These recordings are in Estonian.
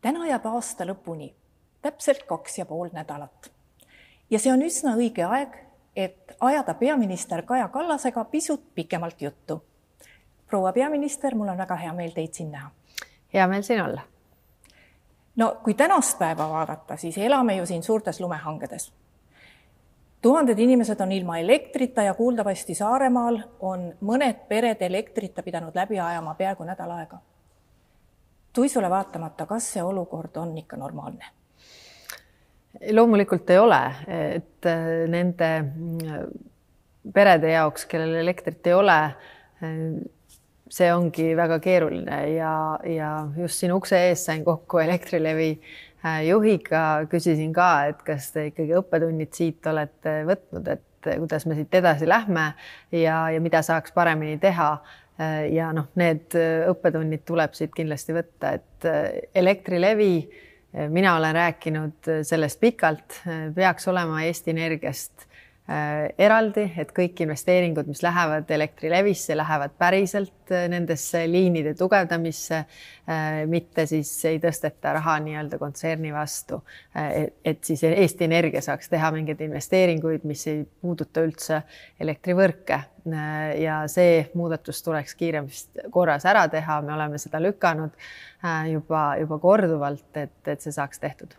täna jääb aasta lõpuni täpselt kaks ja pool nädalat. ja see on üsna õige aeg, et ajada peaminister Kaja Kallasega pisut pikemalt juttu. proua peaminister, mul on väga hea meel teid siin näha. hea meel siin olla. no kui tänast päeva vaadata, siis elame ju siin suurtes lumehangedes tuhanded inimesed on ilma elektrita ja kuuldavasti Saaremaal on mõned pered elektrita pidanud läbi ajama peaaegu nädal aega. Tuisule vaatamata, kas see olukord on ikka normaalne? loomulikult ei ole, et äh, nende äh, perede jaoks, kellel elektrit ei ole, äh, see ongi väga keeruline ja, ja just siin ukse ees sain kokku Elektrilevi juhiga, küsisin ka, et kas te ikkagi õppetunnid siit olete võtnud, et kuidas me siit edasi lähme ja, ja mida saaks paremini teha. Ja noh, need õppetunnid tuleb siit kindlasti võtta, et Elektrilevi mina olen rääkinud sellest pikalt, peaks olema Eesti Energiast Äh, eraldi, et kõik investeeringud, mis lähevad Elektrilevisse, lähevad päriselt äh, nendesse liinide tugevdamisse, äh, mitte siis ei tõsteta raha nii-öelda kontserni vastu. et siis Eesti Energia saaks teha mingeid investeeringuid, mis ei puuduta üldse elektrivõrke. ja see muudatus tuleks kiiremas korras ära teha, me oleme seda lükanud juba, juba korduvalt, et, et see saaks tehtud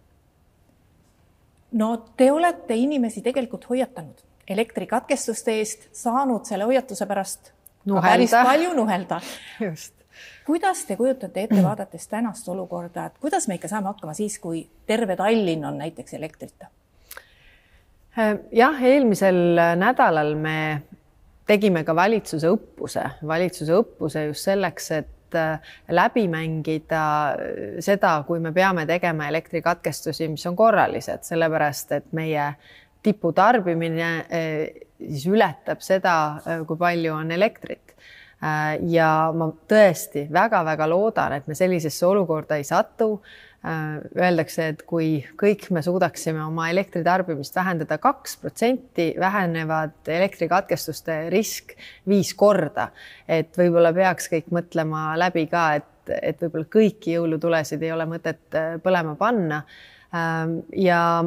no te olete inimesi tegelikult hoiatanud elektrikatkestuste eest, saanud selle hoiatuse pärast nuhelda. päris palju nuhelda. just. kuidas te kujutate ette, vaadates tänast olukorda, et kuidas me ikka saame hakkama siis, kui terve Tallinn on näiteks elektrita? Äh, jah, eelmisel nädalal me tegime ka valitsuse õppuse, valitsuse õppuse just selleks, et Äh, läbi mängida seda, kui me peame tegema elektrikatkestusi, mis on korralised, sellepärast et meie tiputarbimine äh, siis ületab seda, äh, kui palju on elektrit. ja ma tõesti väga-väga loodan, et me sellisesse olukorda ei satu Äh, öeldakse, et kui kõik me suudaksime oma elektritarbimist vähendada kaks protsenti, vähenevad elektrikatkestuste risk viis korda. et võib-olla peaks kõik mõtlema läbi ka, et, et võib-olla kõiki jõulutulesid ei ole mõtet äh, põlema panna Ähm, ja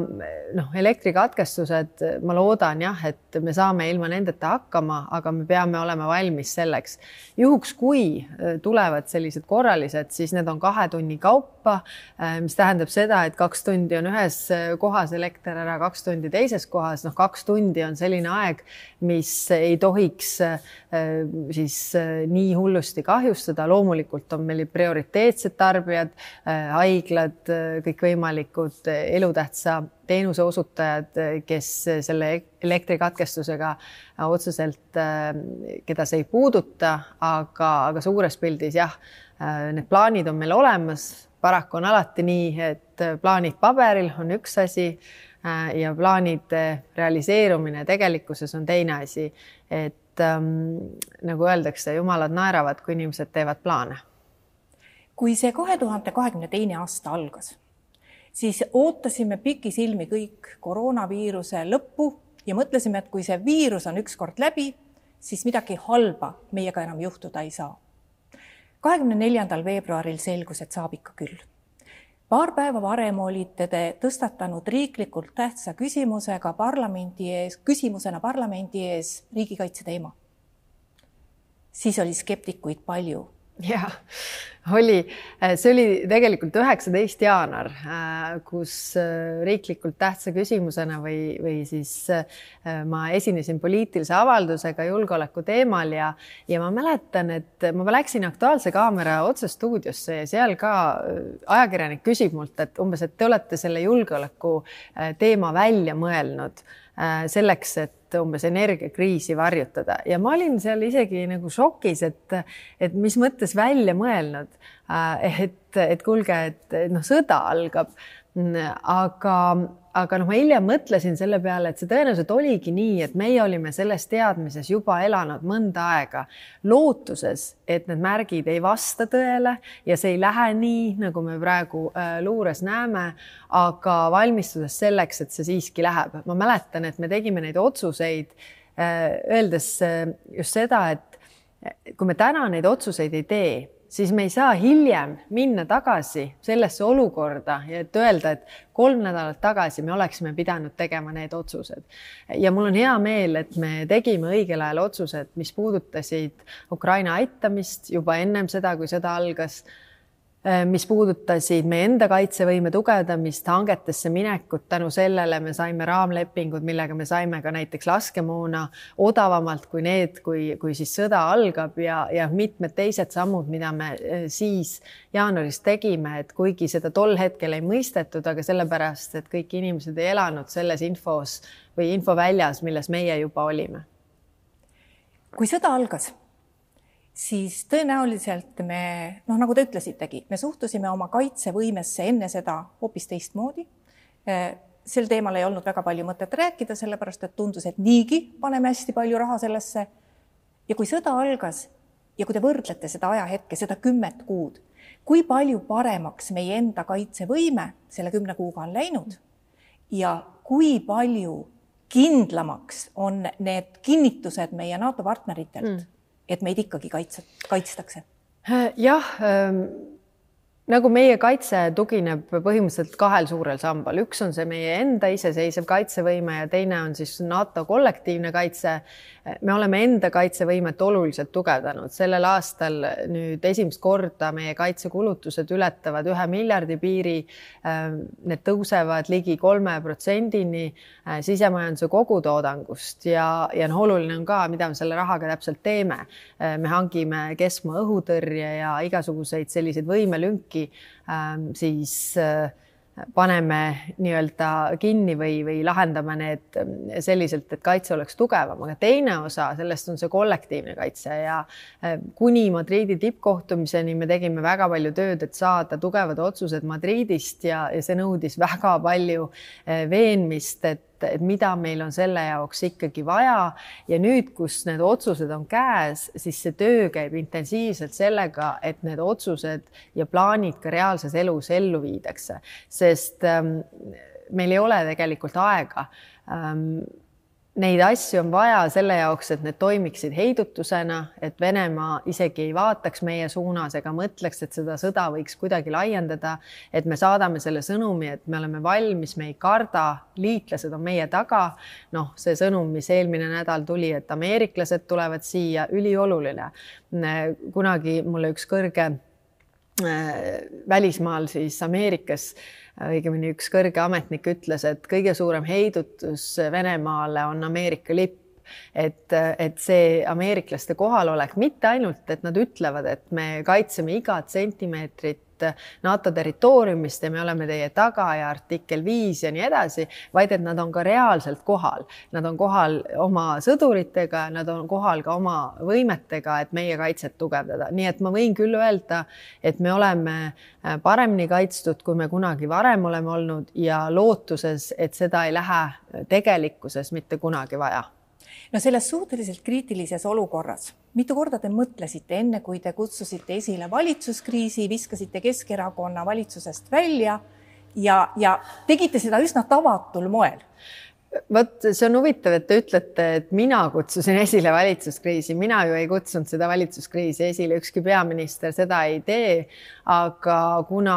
noh, elektrikatkestused, ma loodan jah, et me saame ilma nendeta hakkama, aga me peame olema valmis selleks. juhuks, kui äh, tulevad sellised korralised, siis need on kahe tunni kaupa, äh, mis tähendab seda, et kaks tundi on ühes äh, kohas elekter ära, kaks tundi teises kohas, noh, kaks tundi on selline aeg, mis ei tohiks siis nii hullusti kahjustada. loomulikult on meil prioriteetsed tarbijad, haiglad, kõikvõimalikud elutähtsa teenuse osutajad, kes selle elektrikatkestusega otseselt, keda see ei puuduta, aga, aga suures pildis jah, need plaanid on meil olemas. Paraku on alati nii, et plaanid paberil on üks asi ja plaanide realiseerumine tegelikkuses on teine asi. et ähm, nagu öeldakse, jumalad naeravad, kui inimesed teevad plaane. kui see kahe tuhande kahekümne teine aasta algas siis ootasime pikisilmi kõik koroonaviiruse lõppu ja mõtlesime, et kui see viirus on ükskord läbi, siis midagi halba meiega enam juhtuda ei saa. Kahekümne neljandal veebruaril selgus, et saab ikka küll. paar päeva varem olite te tõstatanud riiklikult tähtsa küsimusega parlamendi ees, küsimusena parlamendi ees riigikaitse teema. siis oli skeptikuid palju ja oli, see oli tegelikult üheksateist jaanuar, äh, kus äh, riiklikult tähtsa küsimusena või, või siis äh, ma esinesin poliitilise avaldusega julgeoleku teemal ja, ja ma mäletan, et ma läksin Aktuaalse Kaamera otsestuudiosse ja seal ka ajakirjanik küsib mult, et umbes, et te olete selle julgeoleku teema välja mõelnud selleks, et umbes energiakriisi varjutada. Ja ma olin seal isegi nagu šokis, et, et mis mõttes välja mõelnud, äh, et, et kuulge, et noh, sõda algab aga, aga noh, ma hiljem mõtlesin selle peale, et see tõenäoliselt oligi nii, et meie olime selles teadmises juba elanud mõnda aega, lootuses, et need märgid ei vasta tõele ja see ei lähe nii, nagu me praegu äh, luures näeme, aga valmistudes selleks, et see siiski läheb. ma mäletan, et me tegime neid otsuseid äh, öeldes äh, just seda, et kui me täna neid otsuseid ei tee siis me ei saa hiljem minna tagasi sellesse olukorda et öelda, et kolm nädalat tagasi me oleksime pidanud tegema need otsused. ja mul on hea meel, et me tegime õigel ajal otsused, mis puudutasid Ukraina aitamist juba ennem seda, kui sõda algas mis puudutasid meie enda kaitsevõime tugevdamist, hangetesse minekut, tänu sellele me saime raamlepingud, millega me saime ka näiteks laskemoona odavamalt kui need, kui, kui siis sõda algab ja, ja mitmed teised sammud, mida me äh, siis jaanuaris tegime, et kuigi seda tol hetkel ei mõistetud, aga sellepärast, et kõik inimesed ei elanud selles infos või infoväljas, milles meie juba olime. kui sõda algas siis tõenäoliselt me, noh, nagu te ütlesitegi, me suhtusime oma kaitsevõimesse enne seda hoopis teistmoodi. Äh, sel teemal ei olnud väga palju mõtet rääkida, sellepärast et tundus, et niigi paneme hästi palju raha sellesse. ja kui sõda algas ja kui te võrdlete seda ajahetke, seda kümmet kuud, kui palju paremaks meie enda kaitsevõime selle kümne kuuga on läinud ja kui palju kindlamaks on need kinnitused meie NATO partneritelt mm et meid ikkagi kaitse, kaitstakse? jah ähm nagu meie kaitse tugineb põhimõtteliselt kahel suurel sambal, üks on see meie enda iseseisev kaitsevõime ja teine on siis NATO kollektiivne kaitse. me oleme enda kaitsevõimet oluliselt tugevdanud, sellel aastal nüüd esimest korda meie kaitsekulutused ületavad ühe miljardi piiri. Need tõusevad ligi kolme protsendini äh, sisemajanduse kogutoodangust ja, ja noh, oluline on ka, mida me selle rahaga täpselt teeme. Äh, me hangime keskmaa õhutõrje ja igasuguseid selliseid võimelünki äkki ähm, siis äh, paneme nii-öelda kinni või, või lahendame need ähm, selliselt, et kaitse oleks tugevam, aga teine osa sellest on see kollektiivne kaitse ja äh, kuni Madriidi tippkohtumiseni me tegime väga palju tööd, et saada tugevad otsused Madriidist ja, ja see nõudis väga palju äh, veenmist, et et, et mida meil on selle jaoks ikkagi vaja. Ja nüüd, kus need otsused on käes, siis see töö käib intensiivselt sellega, et need otsused ja plaanid ka reaalses elus ellu viidakse, sest ähm, meil ei ole tegelikult aega. Ähm, Neid asju on vaja selle jaoks, et need toimiksid heidutusena, et Venemaa isegi ei vaataks meie suunas ega mõtleks, et seda sõda võiks kuidagi laiendada. et me saadame selle sõnumi, et me oleme valmis, me ei karda, liitlased on meie taga. noh, see sõnum, mis eelmine nädal tuli, et ameeriklased tulevad siia, ülioluline. kunagi mulle üks kõrge Äh, välismaal siis Ameerikas õigemini üks kõrge ametnik ütles, et kõige suurem heidutus Venemaale on Ameerika lipp et, et see ameeriklaste kohalolek mitte ainult, et nad ütlevad, et me kaitseme igat sentimeetrit NATO territooriumist ja me oleme teie taga ja artikkel viis ja nii edasi, vaid et nad on ka reaalselt kohal. Nad on kohal oma sõduritega, nad on kohal ka oma võimetega, et meie kaitset tugevdada, nii et ma võin küll öelda, et me oleme äh, paremini kaitstud, kui me kunagi varem oleme olnud ja lootuses, et seda ei lähe tegelikkuses mitte kunagi vaja no selles suhteliselt kriitilises olukorras, mitu korda te mõtlesite, enne kui te kutsusite esile valitsuskriisi, viskasite Keskerakonna valitsusest välja ja, ja tegite seda üsna tavatul moel? Vot see on huvitav, et te ütlete, et mina kutsusin esile valitsuskriisi, mina ju ei kutsunud seda valitsuskriisi esile, ükski peaminister seda ei tee. aga kuna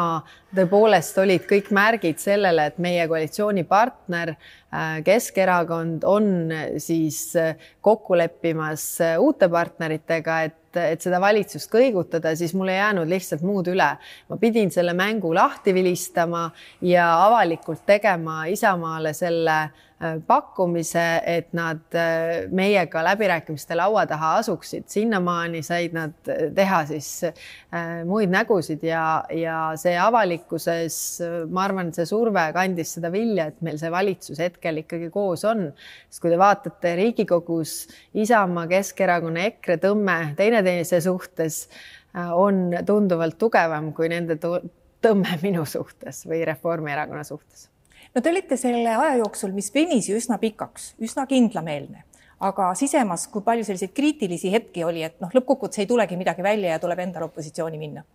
tõepoolest olid kõik märgid sellele, et meie koalitsioonipartner äh, Keskerakond on siis äh, kokku leppimas äh, uute partneritega, et et seda valitsust kõigutada, siis mul ei jäänud lihtsalt muud üle. ma pidin selle mängu lahti vilistama ja avalikult tegema Isamaale selle Äh, pakkumise, et nad äh, meiega läbirääkimiste laua taha asuksid. sinnamaani said nad äh, teha siis muid nägusid ja, ja see avalikkuses, ma arvan, see surve kandis seda vilja, et meil see valitsus hetkel ikkagi koos on. sest kui te vaatate Riigikogus Isamaa, Keskerakonna, EKRE tõmme teineteise suhtes on tunduvalt tugevam kui nende tõmme minu suhtes või Reformierakonna suhtes no te olite selle aja jooksul, mis venis ju üsna pikaks, üsna kindlameelne, aga sisemas, kui palju selliseid kriitilisi hetki oli, et noh, lõppkokkuvõttes ei tulegi midagi välja ja tuleb endal opositsiooni minna?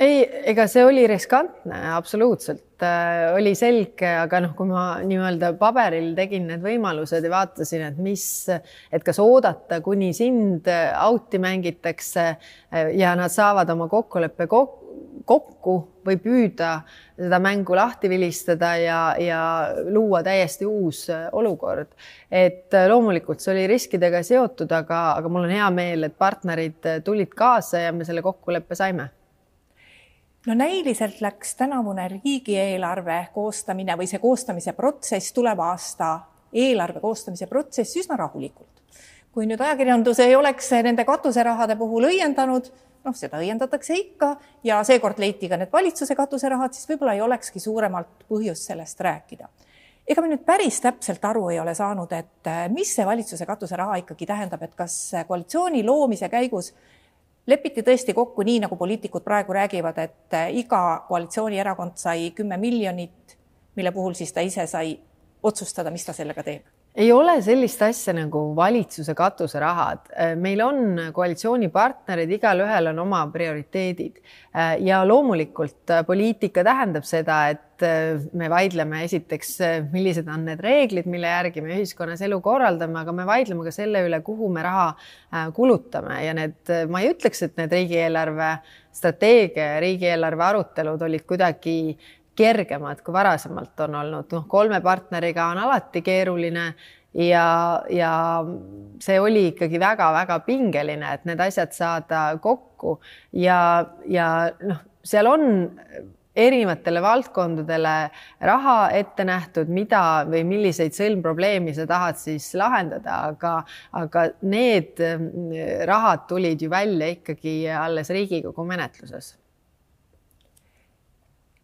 Ei, ega see oli riskantne, absoluutselt. Äh, oli selge, aga noh, kui ma nii-öelda paberil tegin need võimalused ja vaatasin, et mis, et kas oodata, kuni sind out'i mängitakse äh, ja nad saavad oma kokkuleppe kokku kokku või püüda seda mängu lahti vilistada ja, ja luua täiesti uus äh, olukord. et äh, loomulikult see oli riskidega seotud, aga, aga mul on hea meel, et partnerid äh, tulid kaasa ja me selle kokkuleppe saime no näiliselt läks tänavune riigieelarve koostamine või see koostamise protsess, tuleva aasta eelarve koostamise protsess üsna rahulikult. kui nüüd ajakirjandus ei oleks nende katuserahade puhul õiendanud noh, seda õiendatakse ikka ja seekord leiti ka need valitsuse katuserahad, siis võib-olla ei olekski suuremalt põhjust sellest rääkida. ega me nüüd päris täpselt aru ei ole saanud, et äh, mis see valitsuse katuseraha ikkagi tähendab, et kas koalitsiooni loomise käigus lepiti tõesti kokku nii, nagu poliitikud praegu räägivad, et äh, iga koalitsioonierakond sai kümme miljonit, mille puhul siis ta ise sai otsustada, mis ta sellega teeb ei ole sellist asja nagu valitsuse katuserahad. meil on koalitsioonipartnerid, igalühel on oma prioriteedid ja loomulikult poliitika tähendab seda, et me vaidleme esiteks, millised on need reeglid, mille järgi me ühiskonnas elu korraldame, aga me vaidleme ka selle üle, kuhu me raha kulutame ja need, ma ei ütleks, et need riigieelarve strateegia ja riigieelarve arutelud olid kuidagi kergemad kui varasemalt on olnud, noh, kolme partneriga on alati keeruline ja, ja see oli ikkagi väga-väga pingeline, et need asjad saada kokku. Ja, ja noh, seal on erinevatele valdkondadele raha ette nähtud, mida või milliseid sõlmprobleemi sa tahad siis lahendada, aga, aga need rahad tulid ju välja ikkagi alles Riigikogu menetluses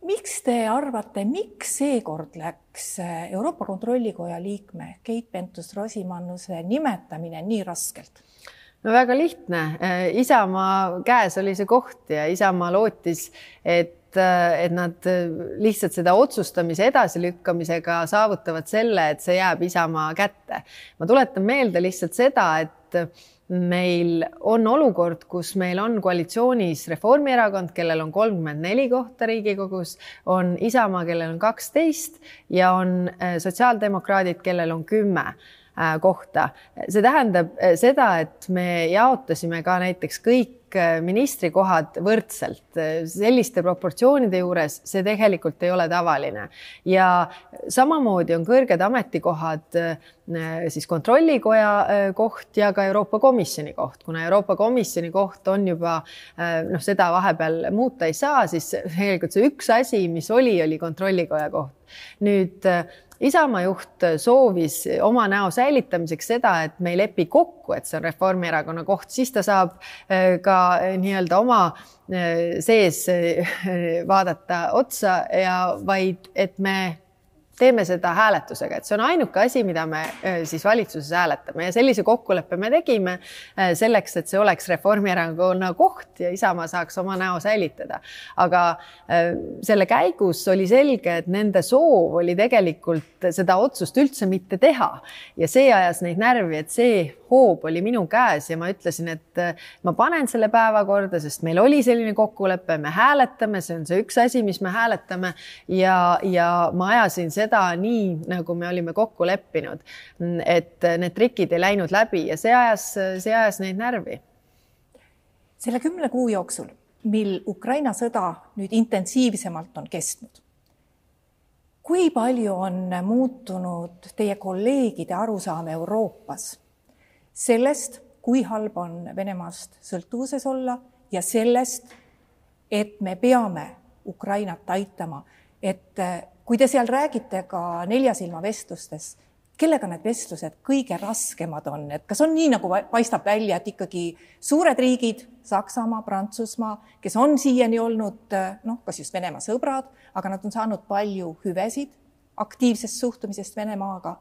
miks te arvate, miks seekord läks äh, Euroopa Kontrollikoja liikme Keit Pentus-Rosimannuse nimetamine nii raskelt? no väga lihtne, äh, Isamaa käes oli see koht ja Isamaa lootis, et äh, et nad lihtsalt seda otsustamise edasilükkamisega saavutavad selle, et see jääb Isamaa kätte. ma tuletan meelde lihtsalt seda, et meil on olukord, kus meil on koalitsioonis Reformierakond, kellel on kolmkümmend neli kohta Riigikogus, on Isamaa, kellel on kaksteist ja on äh, sotsiaaldemokraadid, kellel on kümme kohta. see tähendab äh, seda, et me jaotasime ka näiteks kõik kõik ministrikohad võrdselt selliste proportsioonide juures, see tegelikult ei ole tavaline. ja samamoodi on kõrged ametikohad äh, siis kontrollikoja äh, koht ja ka Euroopa Komisjoni koht, kuna Euroopa Komisjoni koht on juba äh, noh, seda vahepeal muuta ei saa, siis tegelikult see üks asi, mis oli, oli kontrollikoja koht. nüüd Isamaa juht soovis oma näo säilitamiseks seda, et me ei lepi kokku, et see on Reformierakonna koht, siis ta saab äh, ka äh, nii-öelda oma äh, sees vaadata otsa ja vaid, et me teeme seda hääletusega, et see on ainuke asi, mida me siis valitsuses hääletame ja sellise kokkuleppe me tegime selleks, et see oleks Reformierakonna koht ja Isamaa saaks oma näo säilitada. aga selle käigus oli selge, et nende soov oli tegelikult seda otsust üldse mitte teha ja see ajas neid närvi, et see hoob oli minu käes ja ma ütlesin, et ma panen selle päevakorda, sest meil oli selline kokkulepe, me hääletame, see on see üks asi, mis me hääletame ja, ja ma ajasin seda nii, nagu me olime kokku leppinud. et need trikid ei läinud läbi ja see ajas, see ajas neid närvi. selle kümne kuu jooksul, mil Ukraina sõda nüüd intensiivsemalt on kestnud, kui palju on muutunud teie kolleegide arusaam Euroopas sellest, kui halb on Venemaast sõltuvuses olla ja sellest, et me peame Ukrainat aitama, et kui te seal räägite ka nelja silma vestlustes, kellega need vestlused kõige raskemad on, et kas on nii, nagu paistab välja, et ikkagi suured riigid, Saksamaa, Prantsusmaa, kes on siiani olnud noh, kas just Venemaa sõbrad, aga nad on saanud palju hüvesid aktiivsest suhtumisest Venemaaga.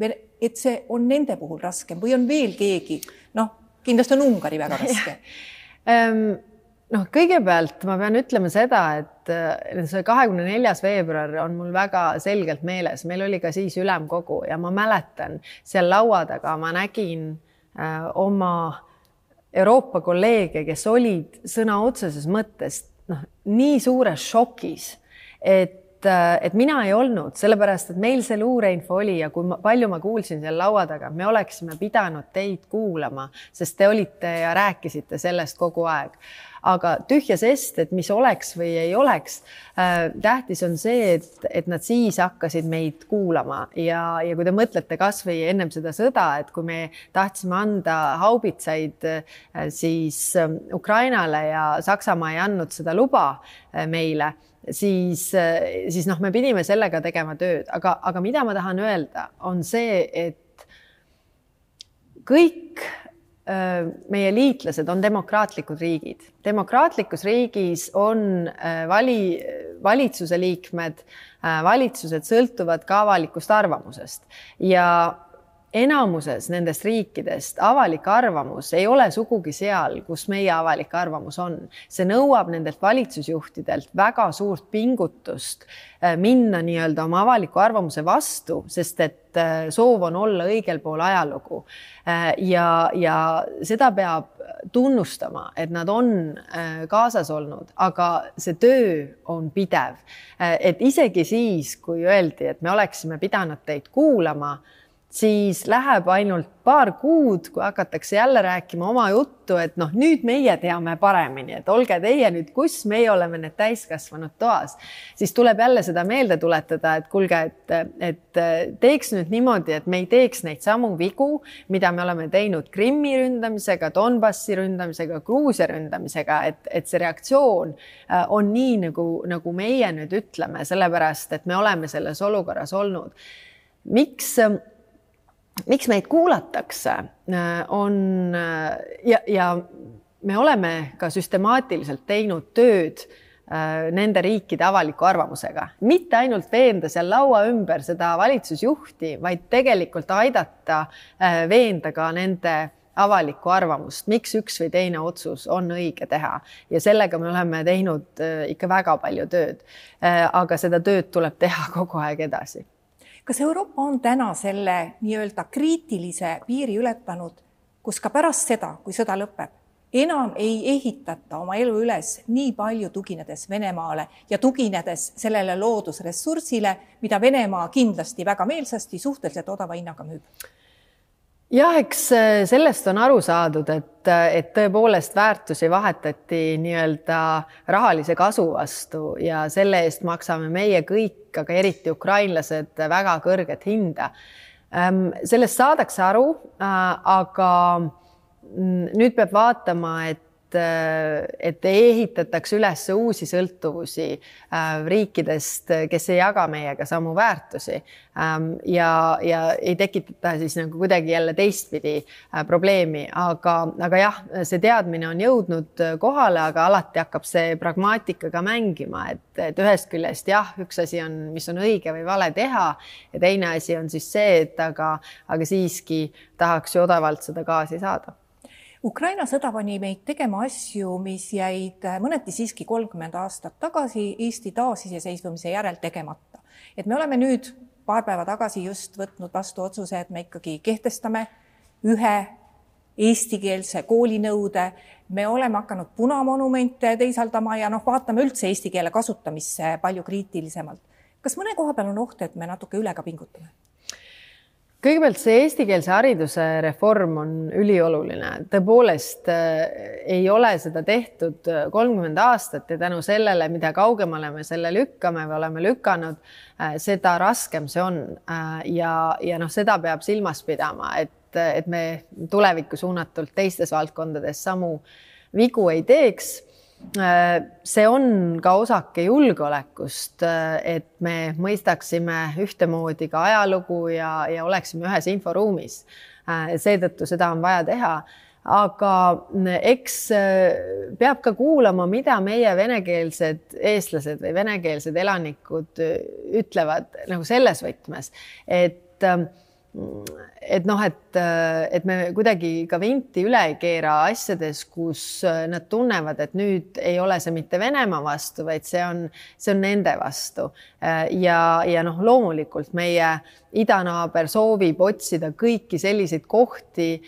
Et see on nende puhul raskem või on veel keegi, noh, kindlasti on Ungari väga raske. Noh, kõigepealt ma pean ütlema seda, et äh, see kahekümne neljas veebruar on mul väga selgelt meeles, meil oli ka siis ülemkogu ja ma mäletan seal laua taga ma nägin äh, oma Euroopa kolleege, kes olid sõna otseses mõttes noh, nii suures šokis, et et mina ei olnud, sellepärast et meil see luureinfo oli ja kui ma, palju ma kuulsin seal laua taga, me oleksime pidanud teid kuulama, sest te olite ja rääkisite sellest kogu aeg aga tühja sest, et mis oleks või ei oleks äh,. tähtis on see, et, et nad siis hakkasid meid kuulama ja, ja kui te mõtlete kasvõi ennem seda sõda, et kui me tahtsime anda haubitsaid äh, siis äh, Ukrainale ja Saksamaa ei andnud seda luba äh, meile siis, äh, siis noh, me pidime sellega tegema tööd, aga, aga mida ma tahan öelda, on see, et kõik meie liitlased on demokraatlikud riigid. demokraatlikus riigis on vali, valitsuse liikmed, valitsused sõltuvad ka avalikust arvamusest ja enamuses nendest riikidest avalik arvamus ei ole sugugi seal, kus meie avalik arvamus on. see nõuab nendelt valitsusjuhtidelt väga suurt pingutust äh, minna nii-öelda oma avaliku arvamuse vastu, sest et äh, soov on olla õigel pool ajalugu. Äh, ja, ja seda peab tunnustama, et nad on kaasas olnud, aga see töö on pidev. et isegi siis, kui öeldi, et me oleksime pidanud teid kuulama siis läheb ainult paar kuud, kui hakatakse jälle rääkima oma juttu, et noh, nüüd meie teame paremini, et olge teie nüüd, kus meie oleme need täiskasvanud toas, siis tuleb jälle seda meelde tuletada, et kuulge, et, et teeks nüüd niimoodi, et me ei teeks neid samu vigu, mida me oleme teinud Krimmi ründamisega, Donbassi ründamisega, Gruusia ründamisega, et, et see reaktsioon äh, on nii, nagu, nagu meie nüüd ütleme, sellepärast et me oleme selles olukorras olnud. miks miks meid kuulatakse, äh, on äh, ja, ja me oleme ka süstemaatiliselt teinud tööd äh, nende riikide avaliku arvamusega, mitte ainult veenda seal laua ümber seda valitsusjuhti, vaid tegelikult aidata veenda ka nende avalikku arvamust, miks üks või teine otsus on õige teha. Ja sellega me oleme teinud ikka väga palju tööd. aga seda tööd tuleb teha kogu aeg edasi kas Euroopa on täna selle nii-öelda kriitilise piiri ületanud, kus ka pärast seda, kui sõda lõpeb, enam ei ehitata oma elu üles nii palju tuginedes Venemaale ja tuginedes sellele loodusressursile, mida Venemaa kindlasti väga meelsasti suhteliselt odava hinnaga müüb? Jah, eks äh, sellest on aru saadud, et, äh, et tõepoolest väärtusi vahetati nii-öelda rahalise kasu vastu ja selle eest maksame meie kõik, aga eriti ukrainlased, väga kõrget hinda. Ähm, sellest saadakse aru, äh, aga mm, nüüd peab vaatama, et et, et ei ehitataks üles uusi sõltuvusi äh, riikidest, kes ei jaga meiega samu väärtusi. Ähm, ja, ja ei tekitata siis nagu kuidagi jälle teistpidi äh, probleemi, aga, aga jah, see teadmine on jõudnud kohale, aga alati hakkab see pragmaatikaga mängima, et, et ühest küljest jah, üks asi on, mis on õige või vale teha ja teine asi on siis see, et aga, aga siiski tahaks ju odavalt seda gaasi saada Ukraina sõda pani meid tegema asju, mis jäid mõneti siiski kolmkümmend aastat tagasi Eesti taasiseseisvumise järel tegemata. et me oleme nüüd paar päeva tagasi just võtnud vastu otsuse, et me ikkagi kehtestame ühe eestikeelse koolinõude, me oleme hakanud punamonumente teisaldama ja noh, vaatame üldse eesti keele kasutamisse palju kriitilisemalt. kas mõne koha peal on oht, et me natuke üle ka pingutame? Kõigepealt see eestikeelse hariduse reform on ülioluline, tõepoolest äh, ei ole seda tehtud äh, kolmkümmend aastat ja tänu sellele, mida kaugemale me selle lükkame või oleme lükanud, äh, seda raskem see on. ja, ja noh, seda peab silmas pidama, et, et me tulevikku suunatult teistes valdkondades samu vigu ei teeks see on ka osake julgeolekust, et me mõistaksime ühtemoodi ka ajalugu ja, ja oleksime ühes inforuumis. seetõttu seda on vaja teha. aga eks peab ka kuulama, mida meie venekeelsed eestlased või venekeelsed elanikud ütlevad nagu selles võtmes, et et noh, et, et me kuidagi ka vinti üle ei keera asjades, kus nad tunnevad, et nüüd ei ole see mitte Venemaa vastu, vaid see on, see on nende vastu. ja, ja noh, loomulikult meie idanaaber soovib otsida kõiki selliseid kohti,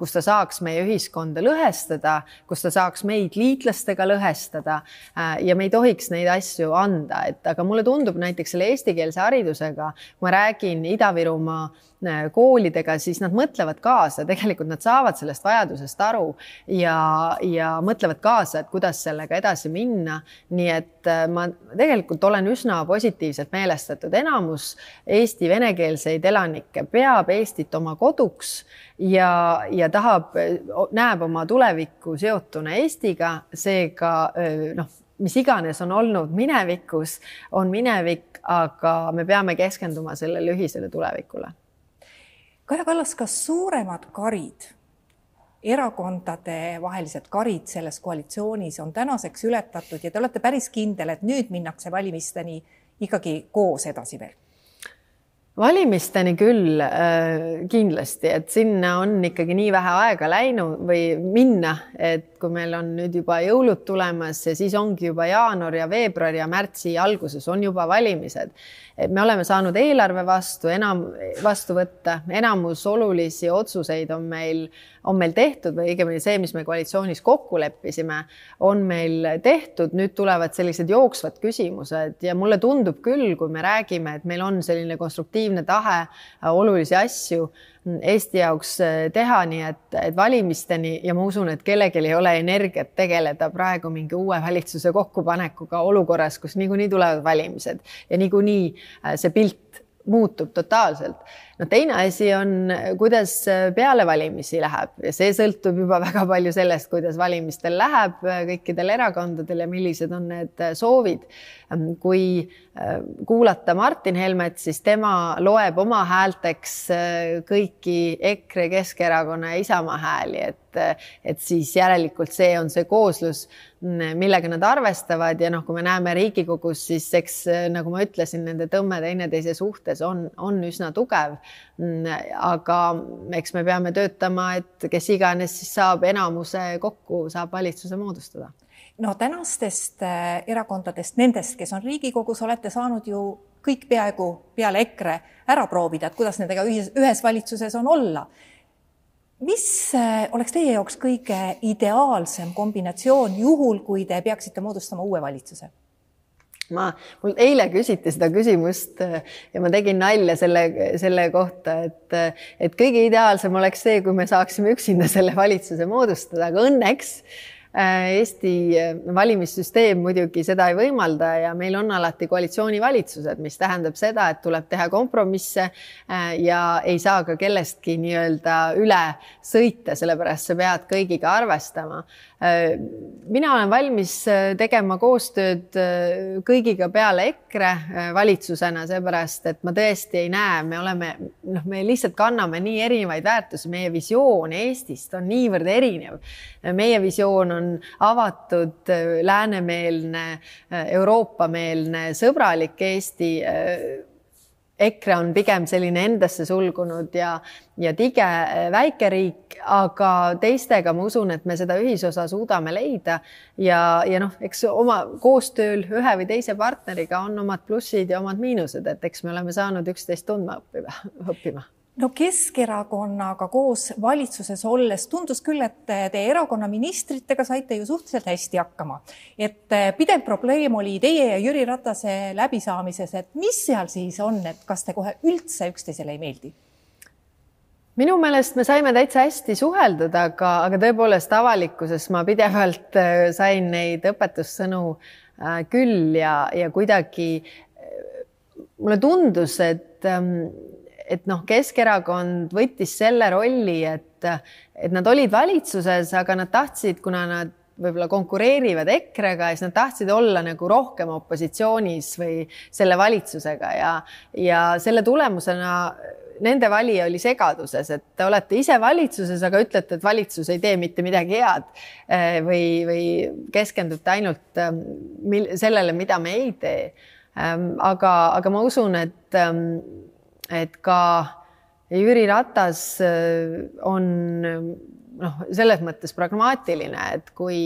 kus ta saaks meie ühiskonda lõhestada, kus ta saaks meid liitlastega lõhestada ja me ei tohiks neid asju anda, et aga mulle tundub näiteks selle eestikeelse haridusega, kui ma räägin Ida-Virumaa Äh, koolidega, siis nad mõtlevad kaasa, tegelikult nad saavad sellest vajadusest aru ja, ja mõtlevad kaasa, et kuidas sellega edasi minna. nii et äh, ma tegelikult olen üsna positiivselt meelestatud, enamus Eesti venekeelseid elanikke peab Eestit oma koduks ja, ja tahab, näeb oma tulevikku seotuna Eestiga, seega äh, noh mis iganes on olnud minevikus, on minevik, aga me peame keskenduma sellele ühisele tulevikule Kaja Kallas, kas suuremad karid, erakondade vahelised karid selles koalitsioonis on tänaseks ületatud ja te olete päris kindel, et nüüd minnakse valimisteni ikkagi koos edasi veel? valimisteni küll äh, kindlasti, et sinna on ikkagi nii vähe aega läinud või minna, et kui meil on nüüd juba jõulud tulemas ja siis ongi juba jaanuar ja veebruar ja märtsi alguses on juba valimised me oleme saanud eelarve vastu enam vastu võtta, enamus olulisi otsuseid on meil, on meil tehtud või õigemini see, mis me koalitsioonis kokku leppisime, on meil tehtud. nüüd tulevad sellised jooksvad küsimused ja mulle tundub küll, kui me räägime, et meil on selline konstruktiivne tahe olulisi asju Eesti jaoks äh, teha, nii et, et valimisteni ja ma usun, et kellelgi ei ole energiat tegeleda praegu mingi uue valitsuse kokkupanekuga olukorras, kus niikuinii tulevad valimised ja niikuinii äh, see pilt muutub totaalselt. no teine asi on, kuidas peale valimisi läheb ja see sõltub juba väga palju sellest, kuidas valimistel läheb kõikidel erakondadel ja millised on need soovid. kui äh, kuulata Martin Helmet, siis tema loeb oma häälteks äh, kõiki EKRE, Keskerakonna ja Isamaa hääli, et, et siis järelikult see on see kooslus millega nad arvestavad ja noh, kui me näeme Riigikogus, siis eks nagu ma ütlesin, nende tõmme teineteise suhtes on, on üsna tugev. aga eks me peame töötama, et kes iganes siis saab enamuse kokku, saab valitsuse moodustada no tänastest äh, erakondadest, nendest, kes on Riigikogus, olete saanud ju kõik peaaegu peale EKRE ära proovida, et kuidas nendega ühes, ühes valitsuses on olla mis äh, oleks teie jaoks kõige ideaalsem kombinatsioon juhul, kui te peaksite moodustama uue valitsuse? ma, mul eile küsiti seda küsimust äh, ja ma tegin nalja selle, selle kohta, et, äh, et kõige ideaalsem oleks see, kui me saaksime üksinda selle valitsuse moodustada, aga õnneks äh, Eesti äh, valimissüsteem muidugi seda ei võimalda ja meil on alati koalitsioonivalitsused, mis tähendab seda, et tuleb teha kompromisse äh, ja ei saa ka kellestki nii-öelda üle sõita, sellepärast sa pead kõigiga arvestama mina olen valmis tegema koostööd kõigiga peale EKRE valitsusena, seepärast et ma tõesti ei näe, me oleme, noh, me lihtsalt kanname nii erinevaid väärtusi, meie visioon Eestist on niivõrd erinev. meie visioon on avatud, läänemeelne, Euroopa-meelne, sõbralik Eesti EKRE on pigem selline endasse sulgunud ja, ja tige äh, väikeriik, aga teistega ma usun, et me seda ühisosa suudame leida. Ja, ja noh, eks oma koostööl ühe või teise partneriga on omad plussid ja omad miinused, et eks me oleme saanud üksteist tundma õppima, õppima no Keskerakonnaga koos valitsuses olles tundus küll, et te erakonna ministritega saite ju suhteliselt hästi hakkama. et eh, pidev probleem oli teie ja Jüri Ratase läbisaamises, et mis seal siis on, et kas te kohe üldse üksteisele ei meeldi? minu meelest me saime täitsa hästi suheldud, aga, aga tõepoolest avalikkuses ma pidevalt eh, sain neid õpetussõnu äh, küll ja, ja kuidagi mulle tundus, et ähm, et noh, Keskerakond võttis selle rolli, et, et nad olid valitsuses, aga nad tahtsid, kuna nad võib-olla konkureerivad EKRE-ga, siis nad tahtsid olla nagu rohkem opositsioonis või selle valitsusega ja, ja selle tulemusena nende valija oli segaduses, et te olete ise valitsuses, aga ütlete, et valitsus ei tee mitte midagi head eh, või, või keskendute ainult eh, sellele, mida me ei tee. Ehm, aga, aga ma usun, et ehm, et ka Jüri Ratas on noh, selles mõttes pragmaatiline, et kui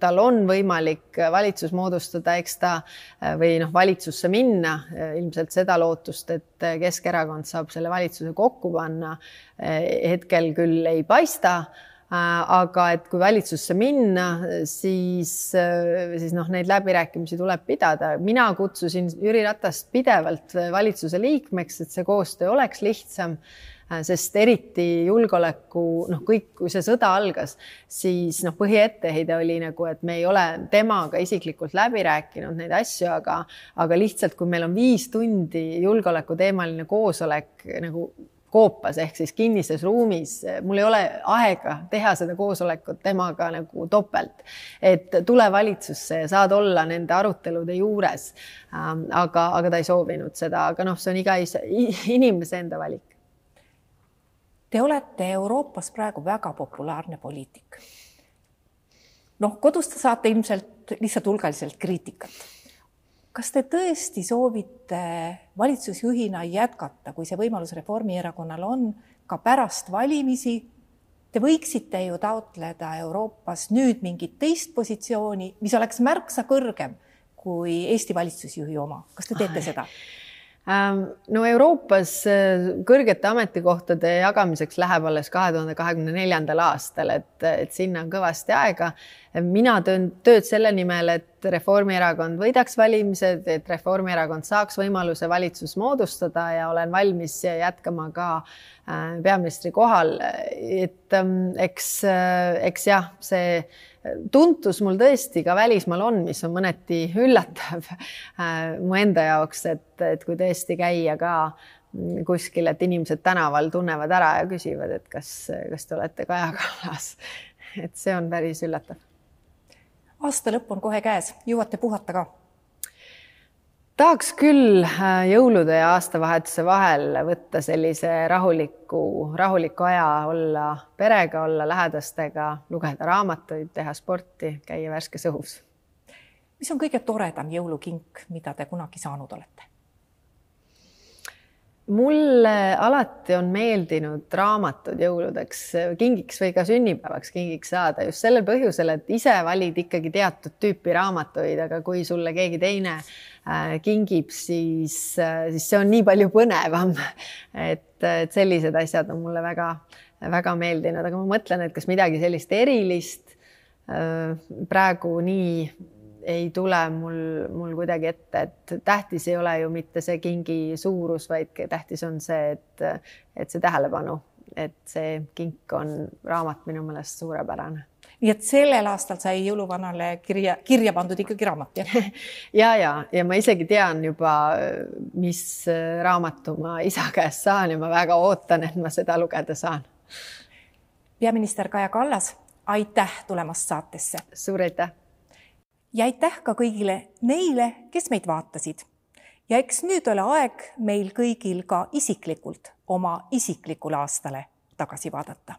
tal on võimalik valitsus moodustada, eks ta või noh, valitsusse minna, ilmselt seda lootust, et Keskerakond saab selle valitsuse kokku panna, hetkel küll ei paista aga et kui valitsusse minna, siis, siis noh, neid läbirääkimisi tuleb pidada. mina kutsusin Jüri Ratast pidevalt valitsuse liikmeks, et see koostöö oleks lihtsam Äh, sest eriti julgeoleku, noh, kõik, kui see sõda algas, siis noh, põhietteheide oli nagu, et me ei ole temaga isiklikult läbi rääkinud neid asju, aga, aga lihtsalt, kui meil on viis tundi julgeolekuteemaline koosolek nagu koopas ehk siis kinnises ruumis, mul ei ole aega teha seda koosolekut temaga nagu topelt. et tule valitsusse ja saad olla nende arutelude juures. Ähm, aga, aga ta ei soovinud seda, aga noh, see on iga inimese enda valik Te olete Euroopas praegu väga populaarne poliitik. noh, kodus te saate ilmselt lihtsalt hulgaliselt kriitikat. Kas te tõesti soovite valitsusjuhina jätkata, kui see võimalus Reformierakonnal on, ka pärast valimisi? Te võiksite ju taotleda Euroopas nüüd mingit teist positsiooni, mis oleks märksa kõrgem kui Eesti valitsusjuhi oma. kas te teete seda? Ähm, no Euroopas äh, kõrgete ametikohtade jagamiseks läheb alles kahe tuhande kahekümne neljandal aastal, et, et sinna on kõvasti aega. mina teen tööd selle nimel, et Reformierakond võidaks valimised, et Reformierakond saaks võimaluse valitsus moodustada ja olen valmis jätkama ka äh, peaministri kohal. et ähm, eks, äh, eks jah, see tuntus mul tõesti ka välismaal on, mis on mõneti üllatav äh, mu enda jaoks, et, et kui tõesti käia ka kuskil, et inimesed tänaval tunnevad ära ja küsivad, et kas, kas te olete Kaja Kallas. et see on päris üllatav. aasta lõpp on kohe käes, jõuate puhata ka tahaks küll äh, jõulude ja aastavahetuse vahel võtta sellise rahuliku, rahuliku aja, olla perega, olla lähedastega, lugeda raamatuid, teha sporti, käia värskes õhus. mis on kõige toredam jõulukink, mida te kunagi saanud olete? Mulle alati on meeldinud raamatud jõuludeks kingiks või ka sünnipäevaks kingiks saada just sellel põhjusel, et ise valid ikkagi teatud tüüpi raamatuid, aga kui sulle keegi teine äh, kingib, siis, äh, siis see on nii palju põnevam. et, et sellised asjad on mulle väga-väga meeldinud, aga ma mõtlen, et kas midagi sellist erilist äh, praegu nii ei tule mul, mul kuidagi ette, et tähtis ei ole ju mitte see kingi suurus, vaid tähtis on see, et, et see tähelepanu, et see kink on raamat minu meelest suurepärane nii et sellel aastal sai jõuluvanale kirja, kirja pandud ikkagi raamat, jah? ja, ja, ja ma isegi tean juba, mis raamatu ma isa käest saan ja ma väga ootan, et ma seda lugeda saan. peaminister Kaja Kallas, aitäh tulemast saatesse. suur aitäh ja aitäh ka kõigile neile, kes meid vaatasid. ja eks nüüd ole aeg meil kõigil ka isiklikult oma isiklikule aastale tagasi vaadata